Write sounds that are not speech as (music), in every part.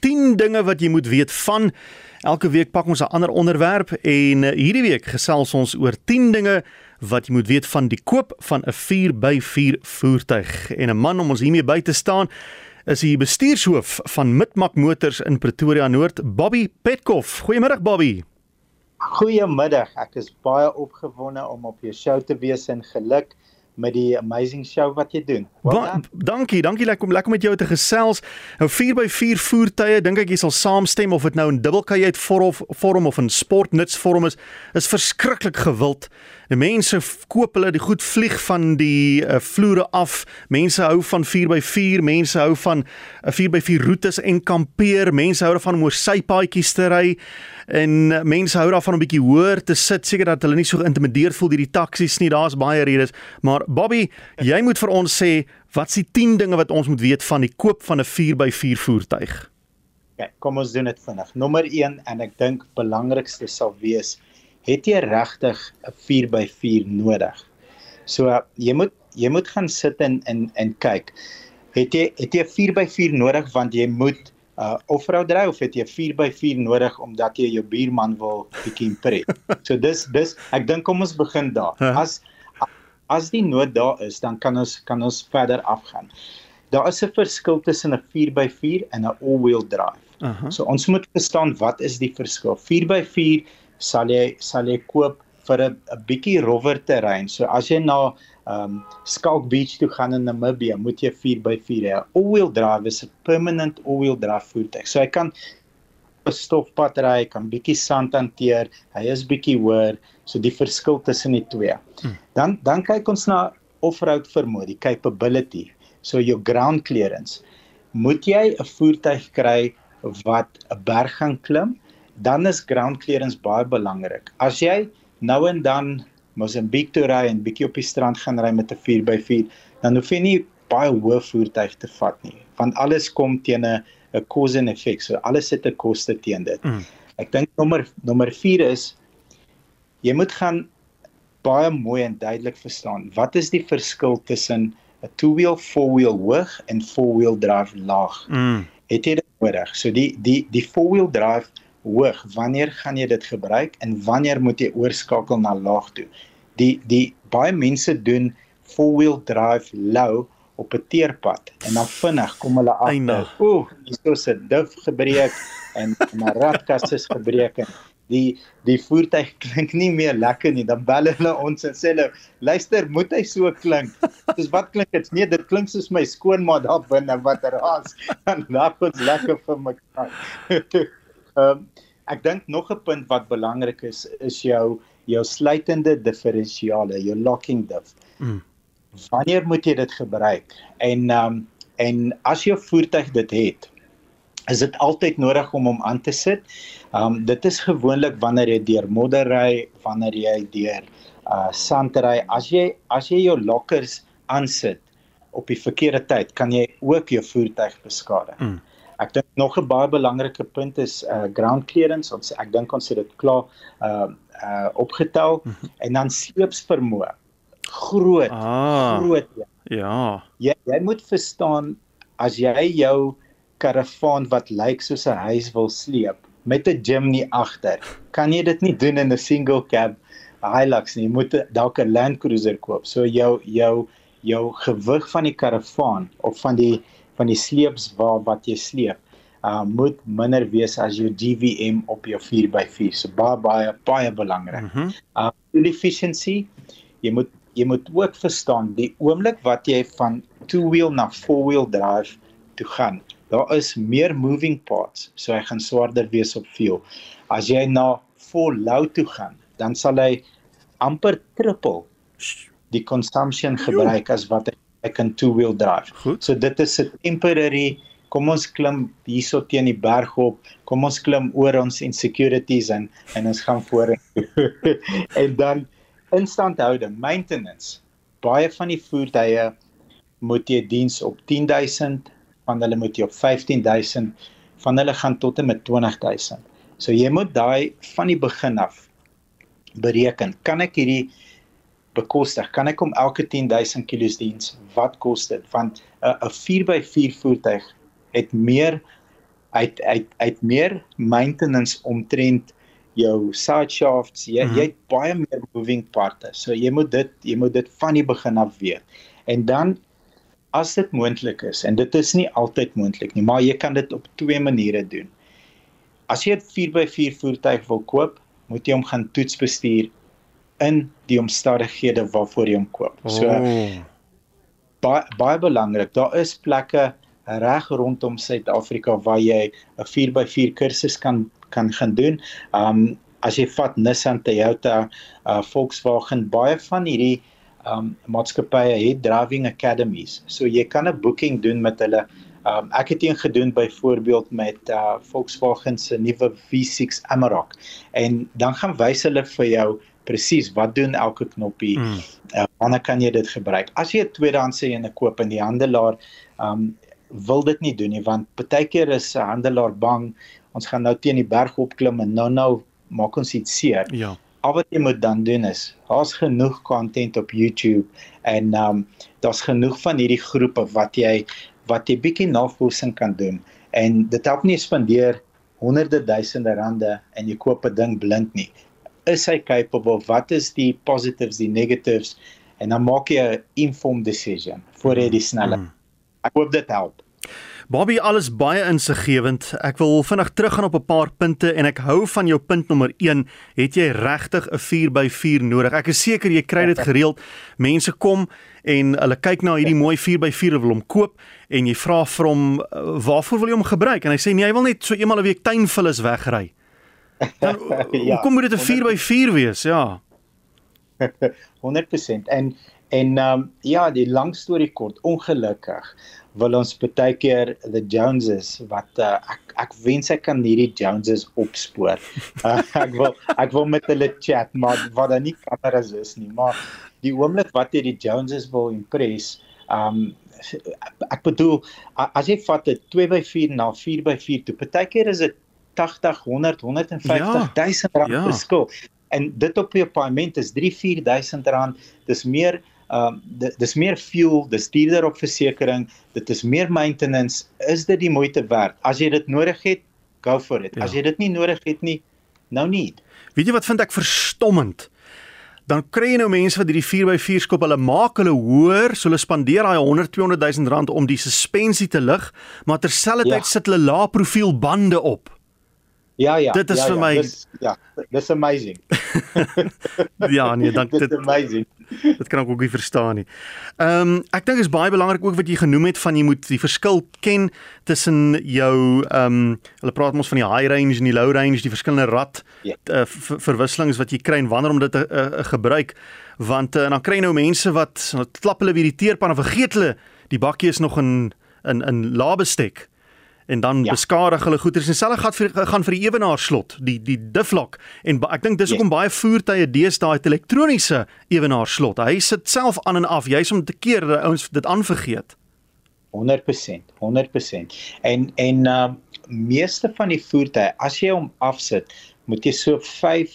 10 dinge wat jy moet weet van. Elke week pak ons 'n ander onderwerp en uh, hierdie week gesels ons oor 10 dinge wat jy moet weet van die koop van 'n 4x4 voertuig. En 'n man om ons hiermee by te staan is die bestuurshoof van Mitmak Motors in Pretoria Noord, Bobby Petkoff. Goeiemôre Bobby. Goeiemiddag. Ek is baie opgewonde om op jou show te wees en geluk met die amazing show wat jy doen. Well dankie, dankie lekker om lekker met jou te gesels. Nou 4x4 voertuie, dink ek jy sal saamstem of dit nou in dubbelkajuit vorm of vorm of in sportnutsvorm is, is verskriklik gewild. Die mense koop hulle die goed vlieg van die uh, vloere af. Mense hou van 4x4, mense hou van 'n uh, 4x4 roetes en kampeer. Mense hou daarvan om oor sypaadjies te ry en uh, mense hou daarvan om 'n bietjie hoër te sit, seker dat hulle nie so geïntimideerd voel deur die taksies nie. Daar's baie redes, maar Bobby, jy (laughs) moet vir ons sê wat se 10 dinge wat ons moet weet van die koop van 'n 4x4 voertuig. Ja, kom ons doen dit vinnig. Nommer 1 en ek dink belangrikste sal wees het jy regtig 'n 4x4 nodig. So jy moet jy moet gaan sit en en en kyk. Het jy het jy 'n 4x4 nodig want jy moet uh offroad ry of het jy 4x4 nodig omdat jy jou buurman wil bietjie impre. (laughs) So dis dis ek dink kom ons begin daar. As as die nood daar is, dan kan ons kan ons verder afgaan. Daar is 'n verskil tussen 'n 4x4 en 'n all-wheel drive. Uh -huh. So ons moet verstaan wat is die verskil. 4x4 sal jy sal jy koop vir 'n bietjie rowwer terrein. So as jy na ehm um, Skalk Beach toe gaan in Namibië, moet jy 4x4 hê. All-wheel drive is 'n permanent all-wheel drive voertuig. So hy kan stofpad ry, kan bietjie sand hanteer. Hy is bietjie hoër, so die verskil tussen die twee. Hmm. Dan dan kyk ons na off-road vermoë, die capability. So jou ground clearance. Moet jy 'n voertuig kry wat 'n berg gaan klim? Dan is ground clearance baie belangrik. As jy nou en dan Mosambiek toe ry en bietjie op die strand gaan ry met 'n 4x4, dan hoef jy nie baie hoë voertuig te vat nie, want alles kom teen 'n 'n cause and effect. So alles het 'n koste teen dit. Mm. Ek dink nommer nommer 4 is jy moet gaan baie mooi en duidelik verstaan wat is die verskil tussen 'n two-wheel, four-wheel hoog en four-wheel drive laag. Mm. Het jy dit nodig? So die die die four-wheel drive hoog wanneer gaan jy dit gebruik en wanneer moet jy oorskakel na laag toe? Die die baie mense doen four wheel drive low op 'n teerpad en dan vinnig kom hulle agter ooh hier is 'n dif gebreek en 'n radkas is gebreek en die die voertuig (laughs) klink nie meer lekker nie. Dan bel hulle ons en sê hulle luister moet hy so klink? Dis wat klink dit? Nee dit klink soos my skoonma daar binne wat raas (laughs) dan lag ons lekker vir mekaar (laughs) Ehm um, ek dink nog 'n punt wat belangrik is is jou jou sluitende diferensiale, jou locking diff. Mm. Wanneer moet jy dit gebruik? En ehm um, en as jou voertuig dit het, is dit altyd nodig om hom aan te sit. Ehm um, dit is gewoonlik wanneer jy deur modder ry, wanneer jy deur uh sand ry, as jy as jy jou lockers aansit op die verkeerde tyd, kan jy ook jou voertuig beskadig. Mm. Ek dink nog 'n baie belangrike punt is uh ground clearance. Ons ek dink ons het dit klaar uh uh opgetel -hmm. en dan sleepsvermoë. Groot. Ah, groot. Ja. Jy jy moet verstaan as jy jou karavaan wat lyk soos 'n huis wil sleep met 'n nie agter, kan jy dit nie doen in 'n single cab Hilux nie. Jy moet dalk 'n Land Cruiser koop. So jou jou jou gewig van die karavaan of van die van die sleeps waar wat jy sleep uh moet minder wees as jou GVM op jou 4x4 so baie baie baie belangrik. Mm -hmm. Uh fuel efficiency jy moet jy moet ook verstaan die oomblik wat jy van two wheel na four wheel drive toe gaan. Daar is meer moving parts so hy gaan swaarder wees op fuel. As jy na four low toe gaan, dan sal hy amper triple die consumption gebruik as wat hy ek kan two wheel drive. Goed. So dit is 'n temporary kom ons klim hierso teen die berg op. Kom ons klim oor ons insecurities en en ons gaan voor (laughs) en dan instandhouding, maintenance. Baie van die voertuie moet jy diens op 10000, van hulle moet jy op 15000, van hulle gaan tot en met 20000. So jy moet daai van die begin af bereken. Kan ek hierdie bekostig? Kan ek hom elke 10000 km diens? Wat kos dit? Want 'n 'n 4x4 voertuig het meer uit uit uit meer maintenance omtrent jou side shafts. Jy mm -hmm. jy het baie meer moving parts. So jy moet dit jy moet dit van die begin af weet. En dan as dit moontlik is en dit is nie altyd moontlik nie, maar jy kan dit op twee maniere doen. As jy 'n 4x4 voertuig wil koop, moet jy hom gaan toetsbestuur in die omstandighede waarvoor jy hom koop. So oh. baie baie belangrik. Daar is plekke reg rondom Suid-Afrika waar jy 'n 4x4 kursus kan kan gaan doen. Um as jy vat Nissan, Toyota, uh Volkswagen, baie van hierdie um maatskappye het driving academies. So jy kan 'n boeking doen met hulle. Um ek het een gedoen byvoorbeeld met uh Volkswagen se nuwe V6 Amarok en dan gaan wys hulle vir jou presies wat doen elke knoppie. Mm. Uh, wanneer kan jy dit gebruik? As jy 'n tweedehandse een koop en die handelaar um wil dit nie doen nie want baie keer is 'n handelaar bang ons gaan nou teen die berg opklim en nou nou maak ons iets seer. Ja. Al wat jy moet dan doen is, daar's genoeg content op YouTube en um, daar's genoeg van hierdie groepe wat jy wat jy bietjie navorsing kan doen en dit help nie spandeer honderde duisende rande en jy koop 'n ding blind nie. Is hy capable? Wat is die positives, die negatives? En dan maak jy 'n informed decision voor jy die snelle. Mm. Ek hoop dit help. Bobby, alles baie insiggewend. Ek wil vinnig teruggaan op 'n paar punte en ek hou van jou punt nommer 1. Het jy regtig 'n 4x4 nodig? Ek is seker jy kry dit gereeld. Mense kom en hulle kyk na hierdie mooi 4x4 wil hom koop en jy vra vir hom waarvoor wil jy hom gebruik en hy sê nee, hy wil net so eenmal 'n week tuinvullis wegry. Dan (laughs) ja, hoekom moet dit 'n 4x4 wees? Ja. (laughs) 100% en en ehm um, ja, die lang storie kort, ongelukkig wil ons baie keer the Joneses wat uh, ek ek wens ek kan hierdie Joneses opspoor. (laughs) Uh, ek wil ek wil met hulle chat, maar wat dan nie kameras is nie, maar die oomblik wat jy die Joneses wil impress, um ek bedoel as jy vat 'n 2x4 na 4x4 toe, baie keer is dit 80, 100, 150 ja, 000 rand ja. verskil. En dit op 'n paaiement is 3, 4000 rand. Dis meer Ehm um, dis meer fuel, dis duurder op versekerings, dit is meer maintenance. Is dit die moeite werd? As jy dit nodig het, go for it. Ja. As jy dit nie nodig het nie, nou nie. Weet jy wat vind ek verstommend? Dan kry jy nou mense wat hierdie 4x4 skop, hulle maak hulle hoër, so hulle spandeer daai 100 200 000 rand om die suspensie te lig, maar terselfdertyd ja. sit hulle lae profiel bande op. Ja ja. Dit is ja, vir ja, my dis, Ja, dis amazing. (laughs) ja, nee, dank (laughs) dit. Dis amazing. (laughs) Dit kan ek ook nie verstaan nie. Ehm um, ek dink is baie belangrik ook wat jy genoem het van jy moet die verskil ken tussen jou ehm um, hulle praat ons van die high range en die low range, die verskillende rad yeah. Ja. uh, verwisselings wat jy kry en wanneer om dit te uh, uh, gebruik want uh, dan kry jy nou mense wat klap hulle weer die teerpan en vergeet hulle die bakkie is nog in in in laabestek en dan ja. beskadig hulle goeder en selfs gaan vir gaan vir die ewenaar slot die die difflock en ek dink dis hoekom yes. baie voertuie deesdae het elektroniese ewenaar slot. Hy sit self aan en af. Jy's om te keer dat ouens dit aanvergeet. 100% 100% en en uh meeste van die voertuie as jy hom afsit moet jy so 5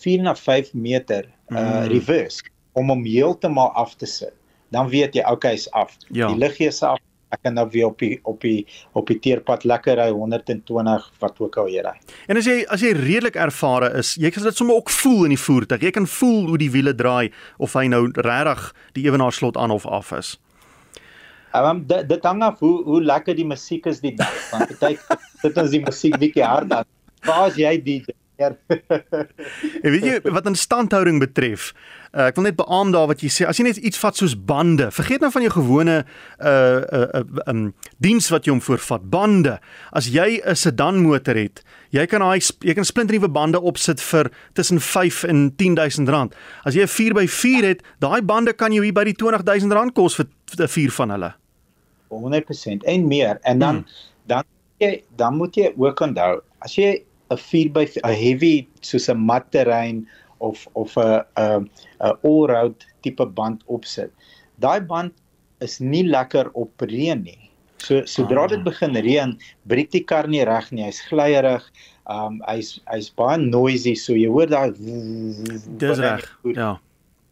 4 na 5 meter uh mm. reverse om hom heeltemal af te sit. Dan weet jy okay is af. Ja. die liggie is af ek kan nou weer op die op die op die teerpad lekker ry 120 wat ook al jy ry. En as jy as jy redelik ervare is, jy kan dit sommer ook voel in die voertuig. Jy kan voel hoe die wiele draai of hy nou regtig die ewenaarslot aan of af is. Um, dit dit hang af hoe hoe lekker die musiek is die dag. Want (laughs) baie dit is die musiek bietjie harder. Waar is jy DJ? (laughs) En weet jy wat instandhouding betref, uh, ek wil net beamoen daar wat jy sê, as jy net iets vat soos bande, vergeet nou van jou gewone uh uh, uh um diens wat jy hom voorvat, bande. As jy 'n sedan motor het, jy kan daai jy kan splinternuwe bande opsit vir tussen 5 en 10000 rand. As jy 'n 4x4 het, daai bande kan jou hier by die 20000 rand kos vir 'n vier van hulle. 100% en meer. En dan hmm. dan jy dan moet jy ook onthou, as jy 'n 4 by 'n heavy soos 'n mat terrein of of 'n 'n 'n all-road tipe band opsit. Daai band is nie lekker op reën nie. So sodra dit ah. begin reën, breek die kar nie reg nie. Hy's glyierig. Um hy's hy's baie noisy, so jy hoor daai Dis reg. Ja.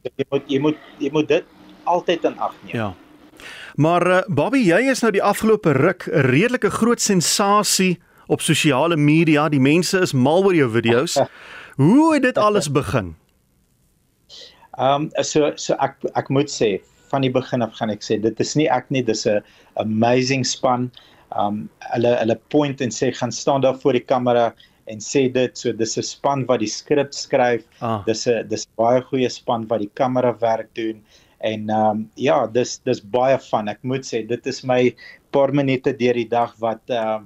Jy moet jy moet jy moet dit altyd in ag neem. Ja. Maar uh, Bobby, jy is nou die afgelope ruk 'n redelike groot sensasie op sosiale media. Die mense is mal oor jou video's. (laughs) Hoe het dit alles begin? Ehm um, so so ek ek moet sê van die begin af gaan ek sê dit is nie ek nie dis 'n amazing span. Um hulle hulle point en sê gaan staan daar voor die kamera en sê dit so dis 'n span wat die skrip skryf. Ah. Dis 'n dis baie goeie span wat die kamera werk doen en um ja, dis dis baie van. Ek moet sê dit is my paar minute deur die dag wat um uh,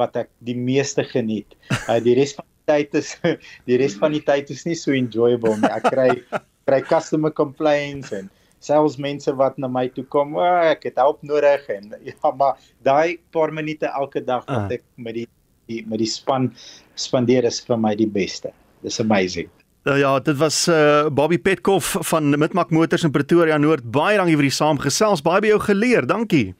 wat ek die meeste geniet. Uh, die res van die tyd is (laughs) die res van die tyd is nie so enjoyable nie. Ek kry (laughs) kry customer complaints en selfs mense wat na my toe kom, oh, ek het hulp nodig en (laughs) ja, maar daai paar minute elke dag wat uh. ek met die, die met die span spandeer is vir my die beste. Dis amazing. Nou ja, dit was uh Bobby Petkoff van Midmark Motors in Pretoria Noord. Baie dankie vir die saamgesels. Baie by jou geleer. Dankie.